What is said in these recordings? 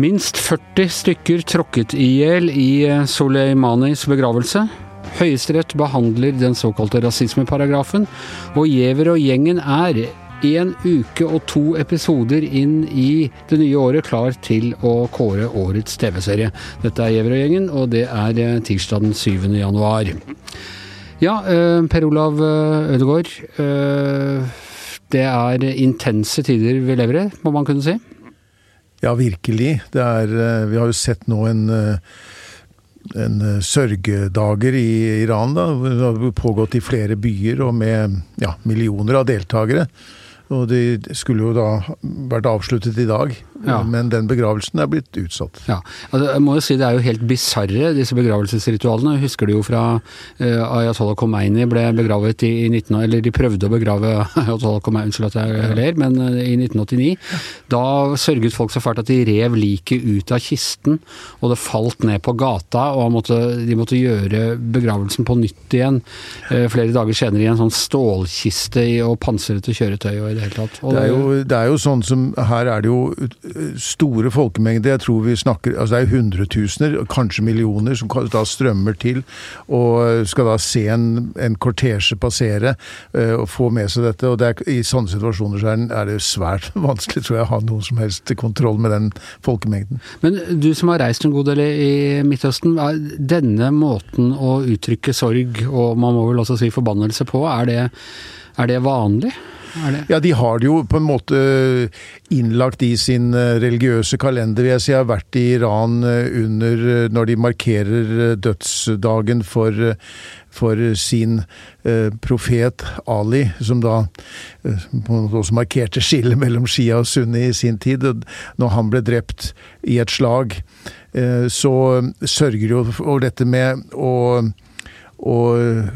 Minst 40 stykker tråkket i hjel i Soleimanis begravelse. Høyesterett behandler den såkalte rasismeparagrafen, og Giæver og gjengen er én uke og to episoder inn i det nye året klar til å kåre årets TV-serie. Dette er Giæver og gjengen, og det er eh, tirsdag den 7. januar. Ja, eh, Per Olav eh, Ødegaard. Det er intense tider vi lever i, må man kunne si? Ja, virkelig. Er, vi har jo sett nå en en sørgedager i Iran. da, Det har pågått i flere byer og med ja, millioner av deltakere. Og de skulle jo da vært avsluttet i dag, ja. men den begravelsen er blitt utsatt. Ja, altså, jeg må jo si Det er jo helt bisarre, disse begravelsesritualene. Jeg husker du jo fra uh, Ayatollah Khomeini ble begravet i, i 19... Eller de prøvde å begrave Ayatollah Khomeini, unnskyld at jeg ler, men uh, i 1989. Da sørget folk så fælt at de rev liket ut av kisten, og det falt ned på gata. Og måtte, de måtte gjøre begravelsen på nytt igjen uh, flere dager senere i en sånn stålkiste og pansrete kjøretøy. og i det hele tatt. Det er, jo, det, er jo, sånn som Her er det jo store folkemengder. Jeg tror vi snakker altså Det er hundretusener, kanskje millioner, som da strømmer til og skal da se en, en kortesje passere uh, og få med seg dette. og det er, I sånne situasjoner så er det svært vanskelig tror jeg, å ha noen som helst kontroll med den folkemengden. Men du som har reist en god del i Midtøsten, denne måten å uttrykke sorg, og man må vel også si forbannelse på, er det, er det vanlig? Ja, de har det jo på en måte innlagt i sin eh, religiøse kalender, jeg. Jeg har vært i Iran eh, under eh, når de markerer dødsdagen for, for sin eh, profet Ali, som da eh, også markerte skillet mellom Shia og Sunni i sin tid. Når han ble drept i et slag, eh, så sørger jo for dette med å å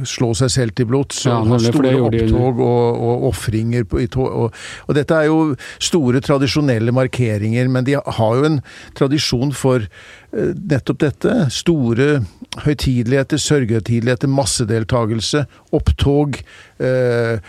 slå seg selv til blods. Ja, ha store opptog og, og ofringer. Og, og, dette er jo store tradisjonelle markeringer, men de har jo en tradisjon for uh, nettopp dette. Store høytideligheter, sørgehøytideligheter, massedeltagelse, opptog. Uh,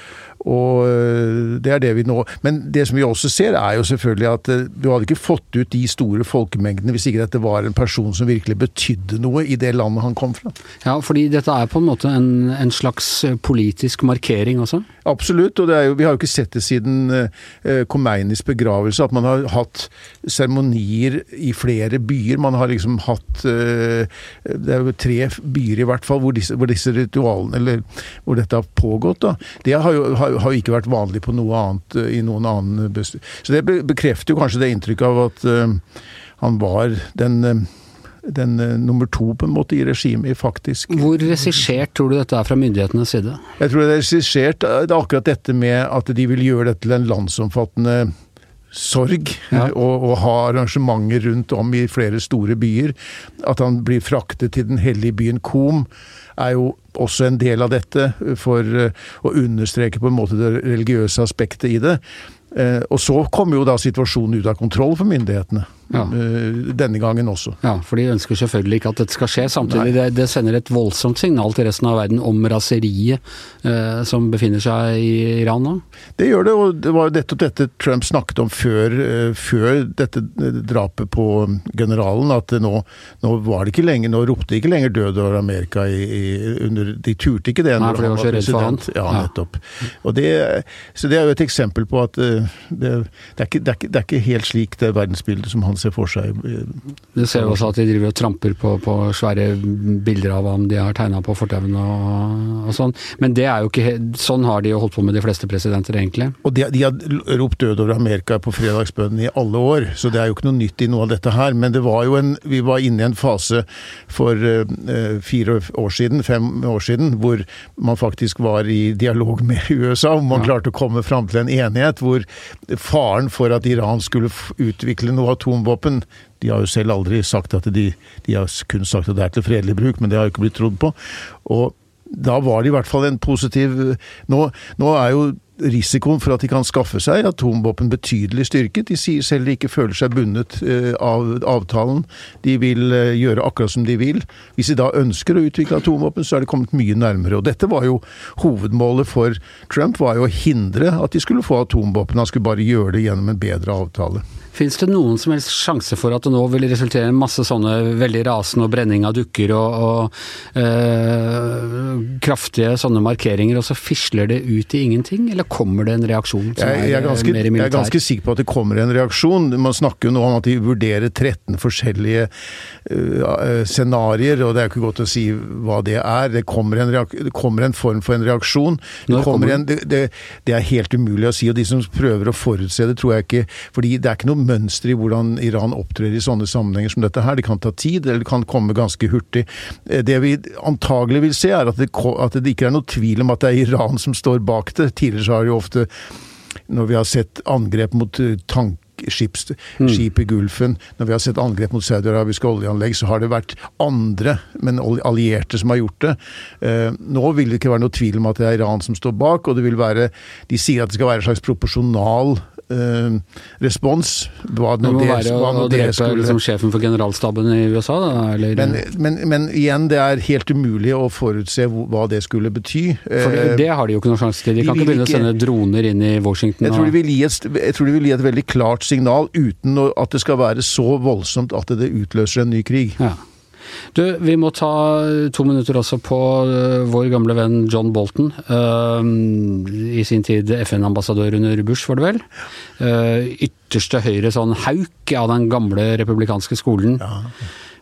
og øh, det er det vi nå Men det som vi også ser, er jo selvfølgelig at øh, du hadde ikke fått ut de store folkemengdene hvis ikke dette var en person som virkelig betydde noe i det landet han kom fra. Ja, fordi dette er på en måte en, en slags øh, politisk markering også? Absolutt, og jo, vi har jo ikke sett det siden Khomeinis begravelse, at man har hatt seremonier i flere byer. Man har liksom hatt Det er jo tre byer i hvert fall hvor disse, hvor disse ritualene, eller hvor dette har pågått. da. Det har jo, har, har jo ikke vært vanlig på noe annet i noen annen Så det bekrefter jo kanskje det inntrykket av at uh, han var den den uh, nummer to på en måte i regimet, faktisk. Hvor regissert tror du dette er fra myndighetenes side? Jeg tror det er regissert det er akkurat dette med at de vil gjøre dette til en landsomfattende sorg, ja. og, og, ha arrangementer rundt om i flere store byer. At han blir fraktet til den hellige byen Kom, er jo også en del av dette, for uh, å understreke på en måte det religiøse aspektet i det. Uh, og så kommer jo da situasjonen ut av kontroll for myndighetene. Ja. Eh, denne gangen også. Ja, for de ønsker selvfølgelig ikke at dette skal skje. Samtidig det, det, sender et voldsomt signal til resten av verden om raseriet eh, som befinner seg i Iran nå? Det gjør det, og det var jo nettopp dette Trump snakket om før, eh, før dette drapet på generalen. At nå, nå, var det ikke lenger, nå ropte de ikke lenger 'død over Amerika' i, i, under De turte ikke det Nei, for de var så redd for han. Ja, nettopp. Og det, så det er jo et eksempel på at eh, det, det, er, ikke, det, er, ikke, er ikke helt slik det verdensbildet som han man ser for seg. Du ser jo også at de driver og tramper på, på svære bilder av ham de har tegna på fortauene og, og, sånn. Men det er jo ikke Sånn har de jo holdt på med de fleste presidenter, egentlig. Og de, de har ropt død over Amerika på fredagsbønnen i alle år, så det er jo ikke noe nytt i noe av dette her. Men det var jo en Vi var inne i en fase for uh, fire år siden, fem år siden, hvor man faktisk var i dialog med USA, om man ja. klarte å komme fram til en enighet hvor faren for at Iran skulle utvikle noe atom atomvåpen. De har jo selv aldri sagt at de De har kun sagt at det er til fredelig bruk, men det har jo ikke blitt trodd på. Og da var det i hvert fall en positiv Nå, nå er jo risikoen for at de kan skaffe seg atomvåpen betydelig styrket. De sier selv de ikke føler seg bundet eh, av avtalen. De vil eh, gjøre akkurat som de vil. Hvis de da ønsker å utvikle atomvåpen, så er det kommet mye nærmere. Og dette var jo hovedmålet for Trump, var jo å hindre at de skulle få atomvåpen. Han skulle bare gjøre det gjennom en bedre avtale. Fins det noen som helst sjanse for at det nå vil resultere i masse sånne veldig rasende og brenning av dukker og, og øh, kraftige sånne markeringer, og så fisler det ut i ingenting? Eller kommer det en reaksjon som jeg, jeg er, ganske, mer militær? Jeg er ganske sikker på at det kommer en reaksjon. Man snakker jo nå om at de vurderer 13 forskjellige øh, scenarioer, og det er ikke godt å si hva det er. Det kommer en, det kommer en form for en reaksjon. Det, kommer en, det, det, det, er helt umulig å si, og de som prøver å forutse det, tror jeg ikke fordi det er ikke noe mønster i hvordan Iran opptrer i sånne sammenhenger som dette her. Det kan ta tid, eller det kan komme ganske hurtig. Eh, det vi antagelig vil se, er at det, at det ikke er noe tvil om at det er Iran som står bak det. Tidligere så har jo ofte, når vi har sett angrep mot tanker tank skip mm. i Gulfen. Når vi har sett angrep mot saudiarabiske oljeanlegg, så har det vært andre, men allierte, som har gjort det. Eh, nå vil det ikke være noe tvil om at det er Iran som står bak, og det vil være De sier at det skal være en slags proporsjonal uh, respons. Hva det må det, være hva å drepe skulle... liksom, sjefen for generalstaben i USA, da? Eller? Men, men, men, igjen, det er helt umulig å forutse hva det skulle bety. For det, det har de jo ikke noen sjanse til. De, de kan ikke begynne ikke... å sende droner inn i Washington. Jeg tror, de vil gi et, jeg tror de vil gi et veldig klart signal, uten at det skal være så voldsomt at det utløser en ny krig. Ja. Du, vi må ta to minutter også på uh, vår gamle venn John Bolton. Uh, I sin tid FN-ambassadør under Bush, var det vel. Ytterste høyre sånn hauk av den gamle republikanske skolen. Ja.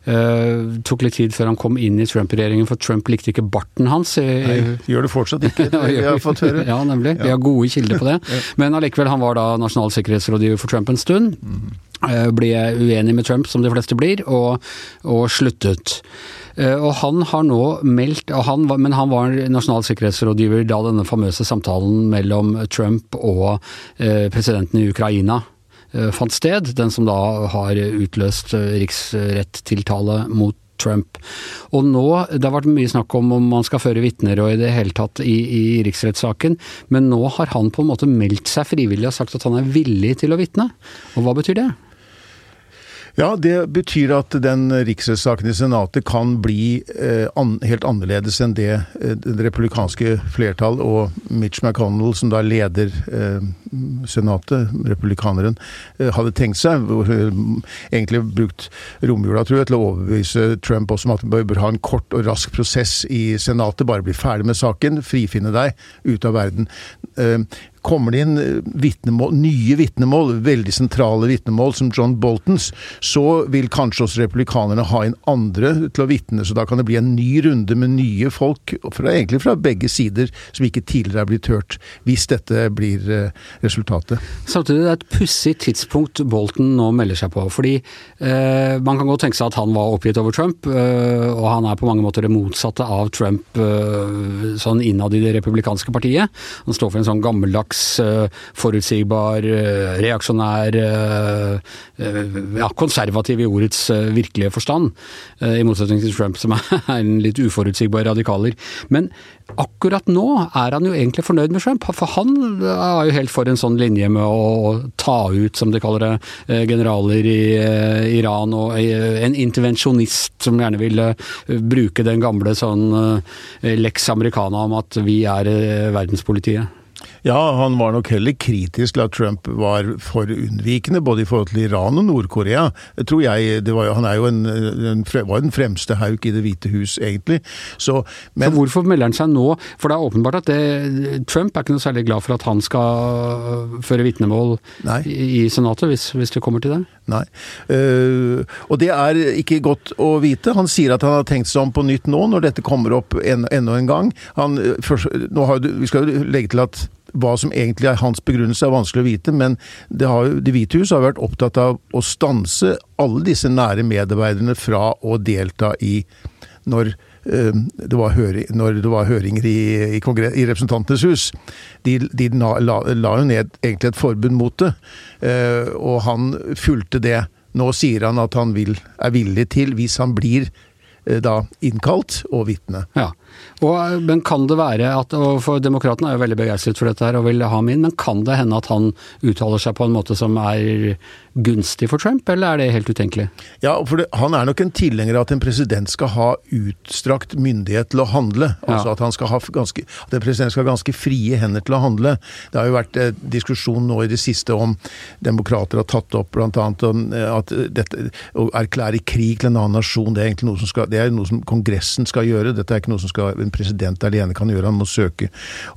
Uh, tok litt tid før han kom inn i Trump-regjeringen, for Trump likte ikke barten hans. Nei, gjør det fortsatt ikke, det vi har fått høre. ja, nemlig. Vi har gode kilder på det. Men allikevel, han var da nasjonal sikkerhetsrådgiver for Trump en stund. Mm. Uh, ble uenig med Trump, som de fleste blir, og, og sluttet. Uh, og han har nå meldt, han men han var nasjonal sikkerhetsrådgiver da denne famøse samtalen mellom Trump og presidenten i Ukraina Eh, fant sted. Den som da har utløst eh, riksrettiltale mot Trump. Og nå, Det har vært mye snakk om om man skal føre vitner og i det hele tatt i, i riksrettssaken, men nå har han på en måte meldt seg frivillig og sagt at han er villig til å vitne. Og hva betyr det? Ja, det betyr at den riksrettssaken i Senatet kan bli eh, an, helt annerledes enn det eh, det republikanske flertall og Mitch McConnell, som da leder eh, Senatet, republikaneren, eh, hadde tenkt seg. Eh, egentlig brukt romjula, tror jeg, til å overbevise Trump også om at man bør ha en kort og rask prosess i Senatet. Bare bli ferdig med saken, frifinne deg ut av verden. Kommer det inn eh, vitnemål, nye vitnemål, veldig sentrale vitnemål som John Boltons, så vil kanskje også republikanerne ha inn andre til å vitne. Så da kan det bli en ny runde med nye folk, fra, egentlig fra begge sider, som ikke tidligere er blitt hørt, hvis dette blir eh, resultatet. Samtidig det er et pussig tidspunkt Bolton nå melder seg på. fordi eh, Man kan godt tenke seg at han var oppgitt over Trump, eh, og han er på mange måter det motsatte av Trump eh, sånn innad i det republikanske partiet. Han står for en sånn gammeldags slags uh, forutsigbar, uh, reaksjonær, uh, ja, konservativ i ordets virkelige forstand. I motsetning til Trump, som er en litt uforutsigbar radikaler. Men akkurat nå er han jo egentlig fornøyd med Trump, for han er jo helt for en sånn linje med å ta ut, som de kaller det, generaler i Iran, og en intervensjonist som gjerne vil bruke den gamle sånn lex americana om at vi er verdenspolitiet. Ja, han var nok heller kritisk til at Trump var for unnvikende, både i forhold til Iran og Nord-Korea. tror jeg, var, Han er jo en, en, var den fremste hauk i Det hvite hus, egentlig. Så, men, Så hvorfor melder han seg nå? For det er åpenbart at det, Trump er ikke noe særlig glad for at han skal føre vitnemål i, i Senatet, hvis, hvis, det kommer til det? Nei. Uh, og det er ikke godt å vite. Han sier at han har tenkt seg om på nytt nå, når dette kommer opp enda en, gang. Han, for, har, vi skal jo legge til at hva som egentlig er hans begrunnelse, er vanskelig å vite, men Det, har, det hvite hus har vært opptatt av å stanse alle disse nære medarbeiderne fra å delta i når uh, det, var høring, når det var høringer i, i, i Representantenes hus. De, de la, la, jo ned egentlig et forbund mot det, uh, og han fulgte det. Nå sier han at han vil, er villig til, hvis han blir da innkalt, og vitne. Ja. Og, men kan det være at og For Demokratene er jo veldig begeistret for dette her og vil ha ham inn, men kan det hende at han uttaler seg på en måte som er gunstig for Trump, eller er det helt utenkelig? Ja, for det, Han er nok en tilhenger av at en president skal ha utstrakt myndighet til å handle. Altså Ja. at, han skal ha ganske, at en president skal ha ganske frie hender til å handle. Det har jo vært eh, diskusjon nå i det siste om demokrater har tatt opp bl.a. at dette, å erklære krig til en annen nasjon, det er egentlig noe som, skal, det er noe som Kongressen skal gjøre. Dette er ikke noe som skal, en president alene kan gjøre, han må søke.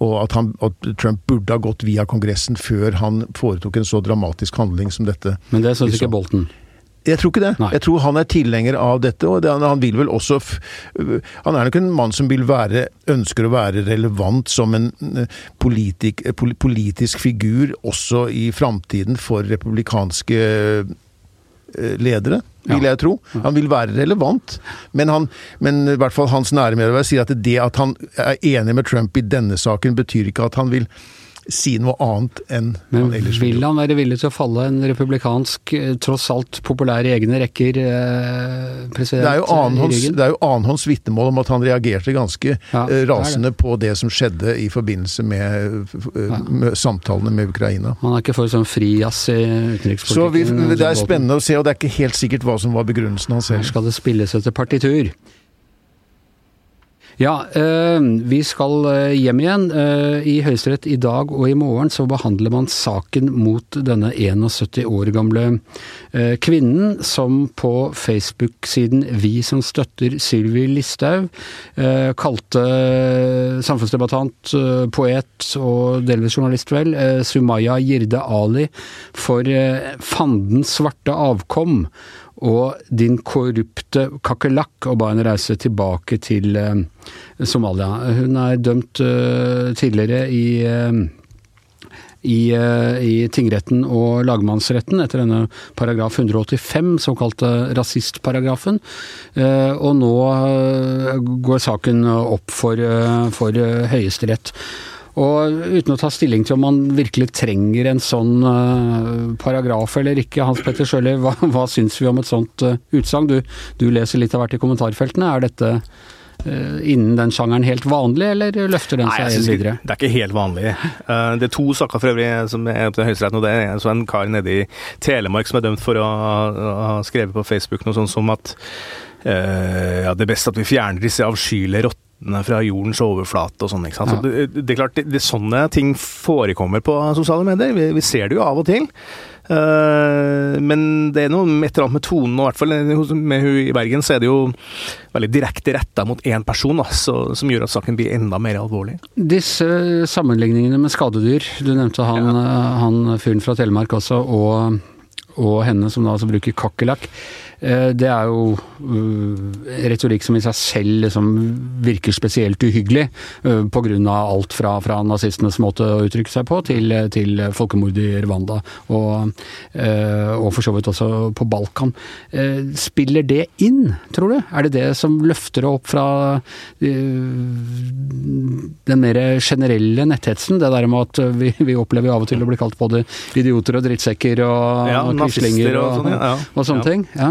Og at, han, at Trump burde ha gått via Kongressen før han foretok en så dramatisk handling som dette. Men det syns ikke Bolten. Jeg tror ikke det. Nei. Jeg tror han er tilhenger av dette, og det, han vil vel også Han er nok en mann som vil være ønsker å være relevant som en eh, politik, eh, politisk figur også i framtiden for republikanske eh, ledere, vil Ja. jeg tro. Han vil være relevant, men, han, men i hvert fall hans nære medarbeider sier at det at han er enig med Trump i denne saken, betyr ikke at han vil si noe annet enn Men han ellers vil vil. han være villig til å falle en republikansk, eh, tross alt populær i egne rekker, eh, president Det er jo annenhånds, ryggen? det er jo annenhånds vitnemål om at han reagerte ganske Ja, rasende det det. på det som skjedde i forbindelse med, eh, med samtalene med Ukraina. Han er ikke for sånn frijazz i utenrikspolitikken. Så vi, det er spennende å se, og det er ikke helt sikkert hva som var begrunnelsen hans Her selv. skal det spilles etter partitur. Ja, eh, vi skal eh, hjem igjen. Eh, I Høyesterett i dag og i morgen så behandler man saken mot denne 71 år gamle kvinnen som på Facebook-siden Vi som støtter Sylvi Listhaug kalte samfunnsdebattant, poet og delvis journalist, vel, Sumaya Jirde Ali for fandens svarte avkom og din korrupte kakerlakk, og ba henne reise tilbake til eh, Somalia. Hun er dømt eh, tidligere i eh, i, i tingretten og lagmannsretten etter denne paragraf 185, såkalte rasistparagrafen. Og nå går saken opp for, for Høyesterett. Og uten å ta stilling til om man virkelig trenger en sånn eh, paragraf eller ikke, Hans Petter Sjøli, hva, hva syns vi om et sånt uh, utsagn? Du, du leser litt av hvert i kommentarfeltene. Er dette eh, innen den sjangeren helt vanlig, eller løfter den Nei, seg ikke- videre? Det er ikke helt vanlig. Det er to saker for øvrig som er oppe til Høyesterett nå. Det er så en kar nede i Telemark som er dømt for å, ha skrevet på Facebook noe sånt som at ja, det er best at vi fjerner disse avskyelige rottene fra jordens overflate og sånn. ikke sant? Så det, det er klart, det, det, sånne ting forekommer på sosiale medier. Vi, vi ser det jo av og til. Uh, men det er noe et eller annet med tonen, og i hvert fall med hun i Bergen, så er det jo veldig direkte retta mot én person, da, så, som gjør at saken blir enda mer alvorlig. Disse sammenligningene med skadedyr, du nevnte han, ja. han fyren fra Telemark også, og, og henne som da altså bruker kakerlakk. Eh, Det er jo eh, retorikk som i seg selv liksom virker spesielt uhyggelig, Pga. på grunn av alt fra, fra nazistenes måte å uttrykke seg på, til, til folkemord i Rwanda, og, eh, og for så vidt også på Balkan. Eh, Spiller det inn, tror du? Er det det som løfter opp fra eh, den mer generelle netthetsen? Det der med at vi, vi opplever av og til å bli kalt både idioter og drittsekker og, Ja, og quislinger og, og sånn, ja. og sånne Ja. ting. Ja.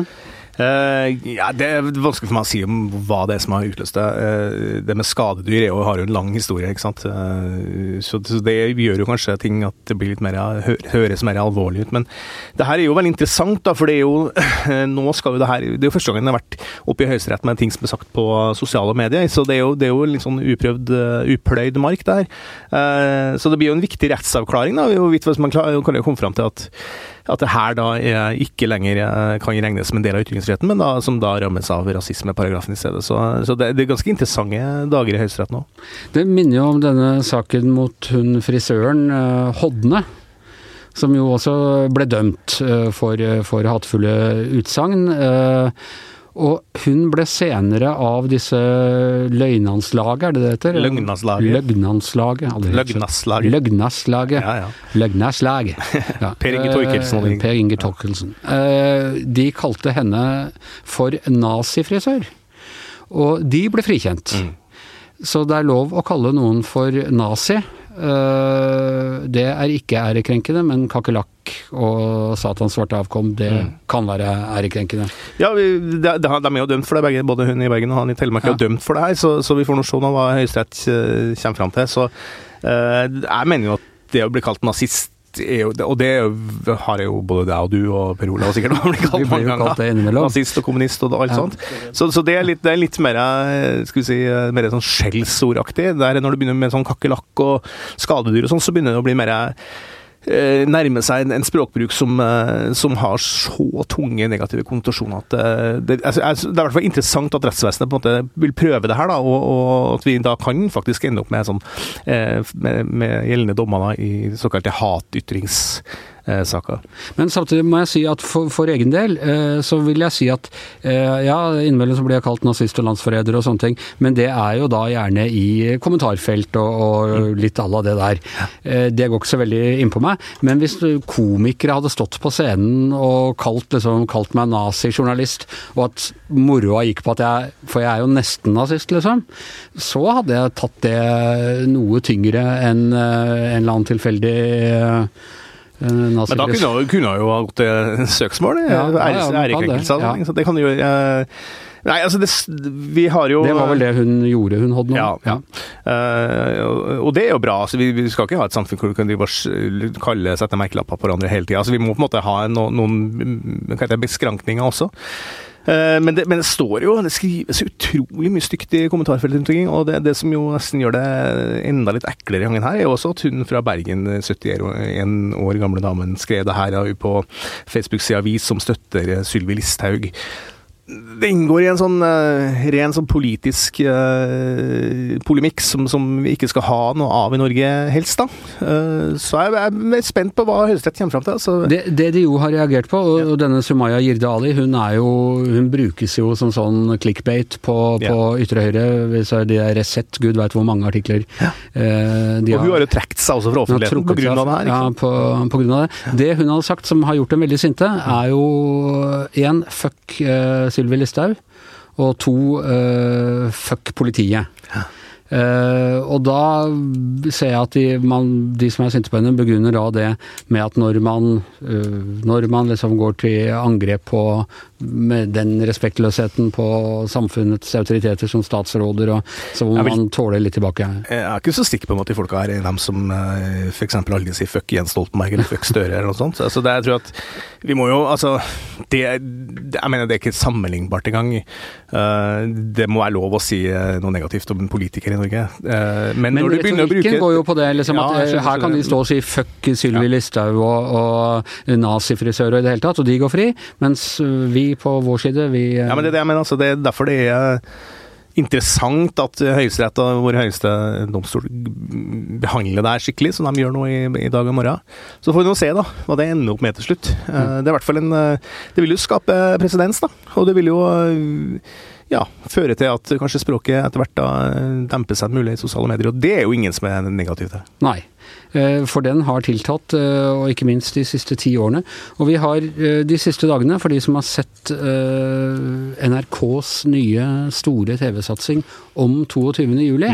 Eh, ja, Det er vanskelig for meg å si om hva det er som har utløst det. Uh, det med skadedyr jo, har jo en lang historie, ikke sant. Uh, så, så det gjør jo kanskje ting at det blir litt mer, hø, høres mer alvorlig ut. Men det her er jo veldig interessant, da, for det er jo nå skal jo det her Det er jo første gangen det har vært oppe i Høyesterett med ting som er sagt på sosiale medier, så det er jo, det er jo litt sånn uprøvd, upløyd mark der. Så det blir jo en viktig rettsavklaring, da. Hvorvidt man klar- kan jo komme fram til at at det her da ikke lenger eh, kan regnes som en del av ytringsfriheten, men da, som da rammes av rasismeparagrafen i stedet. Så, så det, det er ganske interessante dager i Høyesterett nå. Det minner jo om denne saken mot hun frisøren eh, Hodne. Som jo også ble dømt eh, for, for hatefulle utsagn. Og hun ble senere av disse løgnanslaget, er det det heter? Løgnanslaget. Løgnanslaget. Løgnaslaget. Løgnaslaget. Ja, ja. Løgnaslaget. Ja. Per Inge Torkelsen og Eh, de- Per Inge Torkelsen. Eh, De kalte henne for nazifrisør. Og de ble frikjent. Mm. Så det er lov å kalle noen for nazi, det er ikke ærekrenkende, men kakerlakk og Satans svarte avkom, det Mm. kan være ærekrenkende. Ja, vi, de, de, er jo dømt for det, begge, både hun i Bergen og han i Telemark er dømt for det her, så, så vi får nå se hva Høyesterett eh, kommer fram til. Så eh, jeg mener jo at det å bli kalt nazist er jo, og det har jo både deg og du og Per Olav sikkert blitt kalt mange ganger. Nazist og kommunist og alt Ja. sånt. Så, så det, er litt, det er litt mer skal vi si, mer sånn skjellsordaktig. Der Når det begynner med sånn kakerlakk og skadedyr og sånn, så begynner det å bli mer nærme seg en, språkbruk som, eh, som har så tunge negative konnotasjoner at eh, det, altså, det er i hvert fall interessant at rettsvesenet på en måte vil prøve det her, da, og, og at vi da kan faktisk ende opp med, sånn, eh, med, med gjeldende dommer da, i såkalte hatytringssaker. Men samtidig må jeg si at for, for egen del eh, så vil jeg si at eh, ja, innimellom så blir jeg kalt nazist og landsforræder og sånne ting, men det er jo da gjerne i kommentarfelt og, og litt à la det der. Eh, det går ikke så veldig innpå meg. Men hvis komikere hadde stått på scenen og kalt, liksom, kalt meg nazijournalist, og at moroa gikk på at jeg For jeg er jo nesten nazist, liksom. Så hadde jeg tatt det noe tyngre enn eh, en eller annen tilfeldig eh, Men da kunne hun- jo ha gått til søksmål, Ja, ja, ja, kan ærekrenkelse. ja. Så det kan du eh, Nei, altså, det, vi har jo Det var vel det hun gjorde, hun hadde nå? Ja. ja. Uh, og- det er jo bra. altså vi, vi skal ikke ha et samfunn hvor du kan drive kalle sette merkelapper på hverandre hele tida. Altså, vi må på en måte ha no, noen det, beskrankninger også. Eh, men, det, men det står jo, det skrives utrolig mye stygt i kommentarfeltet rundt omkring. Og det, det som jo nesten gjør det enda litt eklere i gangen her, er jo også at hun fra Bergen, 71 år gamle damen, skrev det her på Facebook-sida Vi som støtter Sylvi Listhaug. Det inngår i en sånn uh, ren sånn politisk uh, polemikk som, som vi ikke skal ha noe av i Norge helst, da. Uh, så jeg, jeg er spent på hva Høyesterett kommer fram til. Altså. Det, det de jo har reagert på, og, og denne Sumaya Jirde Ali, hun er jo Hun brukes jo som sånn clickbait på, på ytre høyre. Hvis de er Resett, gud veit hvor mange artikler. De og hun har jo trukket seg også fra offentligheten på grunn av det her. Ja, på, på grunn av det. Det hun hadde sagt som har gjort dem veldig sinte, er jo én fuck Sylvi Listhaug, og to eh, fuck politiet. Eh, og da ser jeg at de, man, de som er sinte på henne, begrunner da det med at når man, uh, når man liksom går til angrep på med den respektløsheten på samfunnets autoriteter som statsråder, og, så må man tåle litt tilbake. Jeg er ikke så sikker på at de folka er dem som uh, for f.eks. aldri sier 'fuck Jens Stoltenberg' eller 'fuck Støre' eller noe sånt. Altså, det, jeg tror at vi må jo Altså, det, Jeg mener det er ikke sammenlignbart engang. Uh, det må være lov å si eh, noe negativt om en politiker i Norge. Eh, men, Men å bruke går jo på det, liksom, Ja, at jeg eh, her kan de stå og si 'fuck Sylvi Listhaug' og, og nazifrisører og i det hele tatt, og de går fri, mens vi på vår side, vi eh, Ja, men det er det jeg mener. Altså, det er derfor det er interessant at Høyesterett og vår høyeste domstol behandler det her skikkelig, som de gjør nå i, i dag og morgen. Så får vi nå se da, hva det ender opp med til slutt. Eh, Det er i hvert fall en Det vil jo skape presedens, da. Og det vil jo ja, føre til at kanskje språket etter hvert da eh, demper seg mulig i sosiale medier. Og det er jo ingen som er negativ til. Nei. Eh, For den har tiltatt, eh, og ikke minst de siste ti årene. Og vi har de siste dagene, for de som har sett NRKs nye store TV-satsing om 22. juli,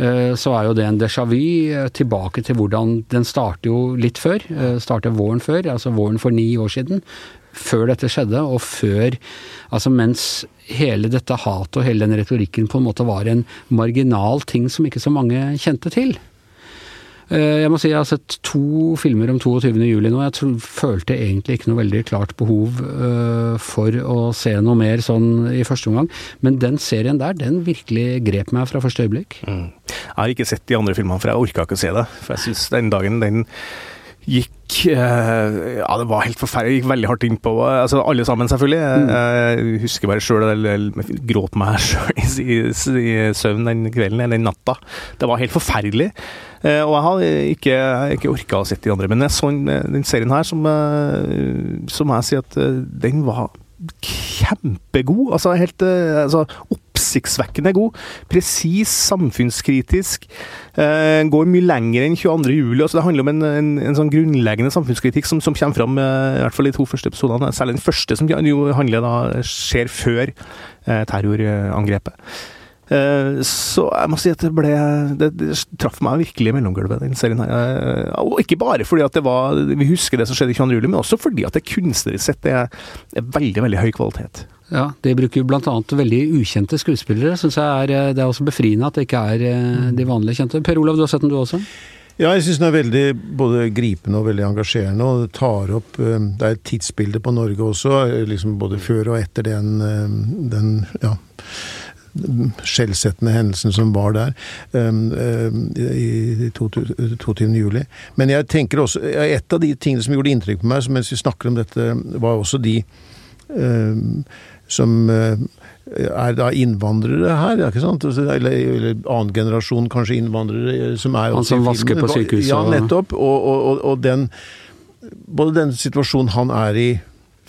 Mm. så er jo det en déjà vu tilbake til hvordan den starter jo litt før. Starter våren før, altså våren for ni år siden. Før dette skjedde, og før Altså mens hele dette hatet og hele den retorikken på en måte var en marginal ting som ikke så mange kjente til. Eh, Jeg må si jeg har sett to filmer om 22. juli nå. Jeg tror, følte egentlig ikke noe veldig klart behov eh, for å se noe mer sånn i første omgang. Men den serien der, den virkelig grep meg fra første øyeblikk. Jeg har ikke sett de andre filmene, for jeg orka ikke å se det. For jeg syns den dagen den gikk eh, Ja, det var helt forferdelig. Gikk veldig hardt innpå. Altså, alle sammen, selvfølgelig. Jeg husker bare sjøl Jeg gråt meg sjøl i, i, i søvn den kvelden, eller den natta. Det var helt forferdelig. Eh, og jeg har ikke, ikke orka å sette de andre. Men jeg så den, serien her, som, eh, så jeg sier at eh, den var kjempegod. Altså helt eh, altså, oppsiktsvekkende god. Presis, samfunnskritisk. Eh, går mye lenger enn 22. juli. Altså, det handler om en, en, en sånn grunnleggende samfunnskritikk som, som kommer fram eh, i hvert fall de to første episodene. Særlig den første, som jo handler da, skjer før eh, terrorangrepet. Eh, så jeg må si at det ble Det, det traff meg virkelig i mellomgulvet, den serien her. Eh, og ikke bare fordi at det var Vi husker det som skjedde i 22. juli, men også fordi at det kunstnerisk sett er, er veldig, veldig høy kvalitet. Ja, de bruker jo bl.a. veldig ukjente skuespillere. Synes jeg er, eh, Det er også befriende at det ikke er de vanlige kjente. Per Olav, du har sett den du også? Ja, jeg syns den er veldig både gripende og veldig engasjerende. og Det tar opp Det er et tidsbilde på Norge også, liksom både før og etter den, den ja, skjellsettende hendelsen som var der um, um, i 22. juli. Men jeg tenker også Et av de tingene som gjorde inntrykk på meg mens vi snakker om dette, var også de um, som uh, er da innvandrere her, ikke sant? Altså, eller, eller annen generasjon kanskje innvandrere eh, som er Han som vasker på sykehuset? Ja, nettopp. Og, og, og den Både den situasjonen han er i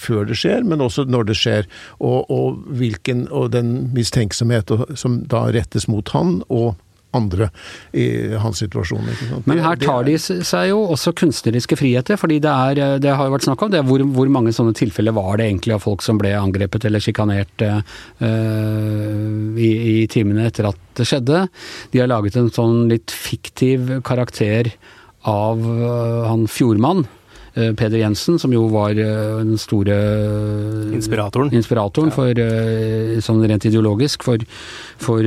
før det skjer, men også når det skjer. Og, og, hvilken, og den mistenksomhet som da rettes mot han og andre i hans situasjon. Men her tar de seg jo også kunstneriske friheter, fordi det, er, det har jo vært snakk om det, hvor, hvor, mange sånne tilfeller var det egentlig av folk som ble angrepet eller sjikanert uh, i, i timene etter at det skjedde. De har laget en sånn litt fiktiv karakter av uh, han Fjordmann Peder Jensen, som jo var eh, den store Inspiratoren. inspiratoren for, eh, sånn rent ideologisk for, for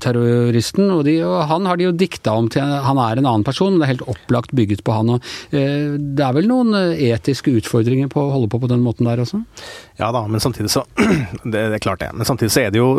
terroristen. Og, de, og, han har de jo dikta om til Han er en annen person, men det er helt opplagt bygget på han. Og, det er vel noen etiske utfordringer på å holde på på den måten der også? Ja da, men samtidig så det, det, er klart det. Men samtidig så er det jo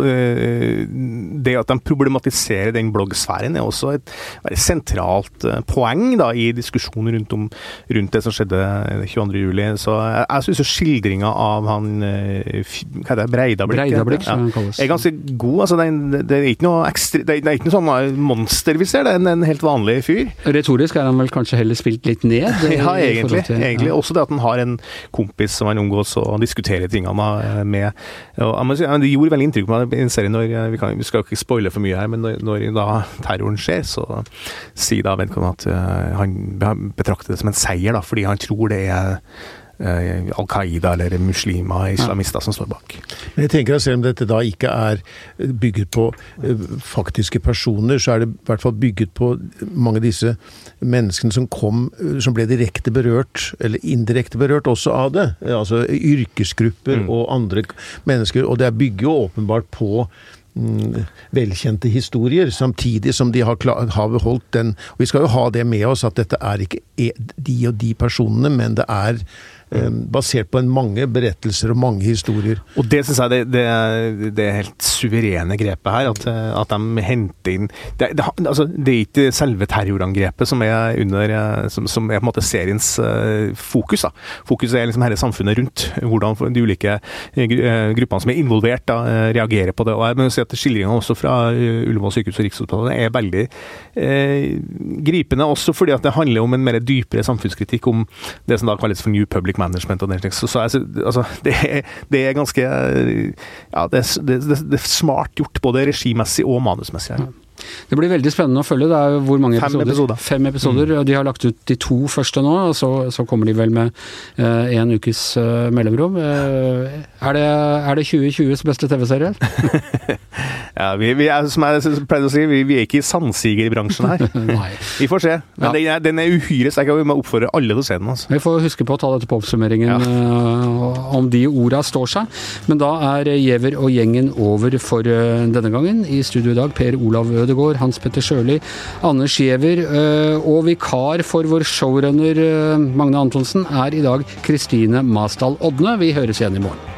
Det at de problematiserer den bloggsfæren, er også et veldig sentralt poeng da, i diskusjonen rundt om rundt rundt det som skjedde 22.07. Så jeg, jeg syns skildringa av han eh, hva er det, Breidablikk, Breidablikk ja, er ganske god. Altså, det, det, er ikke noe ekstra, det, er ikke noe sånn monster vi ser, det er en, en, helt vanlig fyr. Retorisk er han vel kanskje heller spilt litt ned? ja, egentlig. Til, egentlig. Ja. Også det at han har en kompis som han omgås og diskuterer tingene med. Og, si, det gjorde veldig inntrykk på meg i en serie når vi, kan, vi, skal ikke spoile for mye her, men når, når da terroren skjer, så sier da vedkommende at han betrakter det som en seier. da, fordi han tror det er eh, Al Qaida eller muslimer, islamister, som står bak. Men jeg tenker at Selv om dette da ikke er bygget på eh, faktiske personer, så er det i hvert fall bygget på mange av disse menneskene som kom, som ble direkte berørt, eller indirekte berørt også av det. Altså yrkesgrupper mm. og andre mennesker. Og det bygger jo åpenbart på velkjente historier, samtidig som de har, har beholdt den Og vi skal jo ha det med oss, at dette er ikke e, de og de personene, men det er basert på mange berettelser og mange historier. Og det syns jeg det, det, det, helt suverene grepet her, at, at de henter inn det, det, altså, det, er ikke selve terrorangrepet som er under som, som er på en måte seriens uh, fokus. da. Fokuset er liksom hele samfunnet rundt. Hvordan de ulike uh, gruppene som er involvert, da, reagerer på det. Og jeg må si at Skildringene også fra Ullevål sykehus og Rikshospitalet er veldig gripende, også fordi at det handler om en mer dypere samfunnskritikk om det som da kalles for New Public management og den slags. Så, så altså, det, er, det, er, ganske Ja, det, det, det, er smart gjort, både regimessig og manusmessig. Ja. Det blir veldig spennende å følge. Det er hvor mange Fem episoder? episoder. Fem episoder. Mm. De har lagt ut de to første nå, og så, så kommer de vel med eh, en ukes eh, mellomrom. Eh, er, det, er, det, 2020s beste TV-serie? ja, vi, vi, er, som jeg pleide å si, vi, vi er ikke i sandsigerbransjen her. vi får se. Men ja. den, er, den er uhyre sterk, og vi må oppfordre alle til å se den. Altså. Vi får huske på å ta dette på oppsummeringen, ja. om de orda står seg. Men da er Giæver og gjengen over for denne gangen. I studio i dag Per Olav Øde Ødegaard, Hans Petter Sjøli, Anders Giæver. Eh, og vikar for vår showrunner eh, Magne Antonsen er i dag Kristine Masdal Odne. Vi høres igjen i morgen.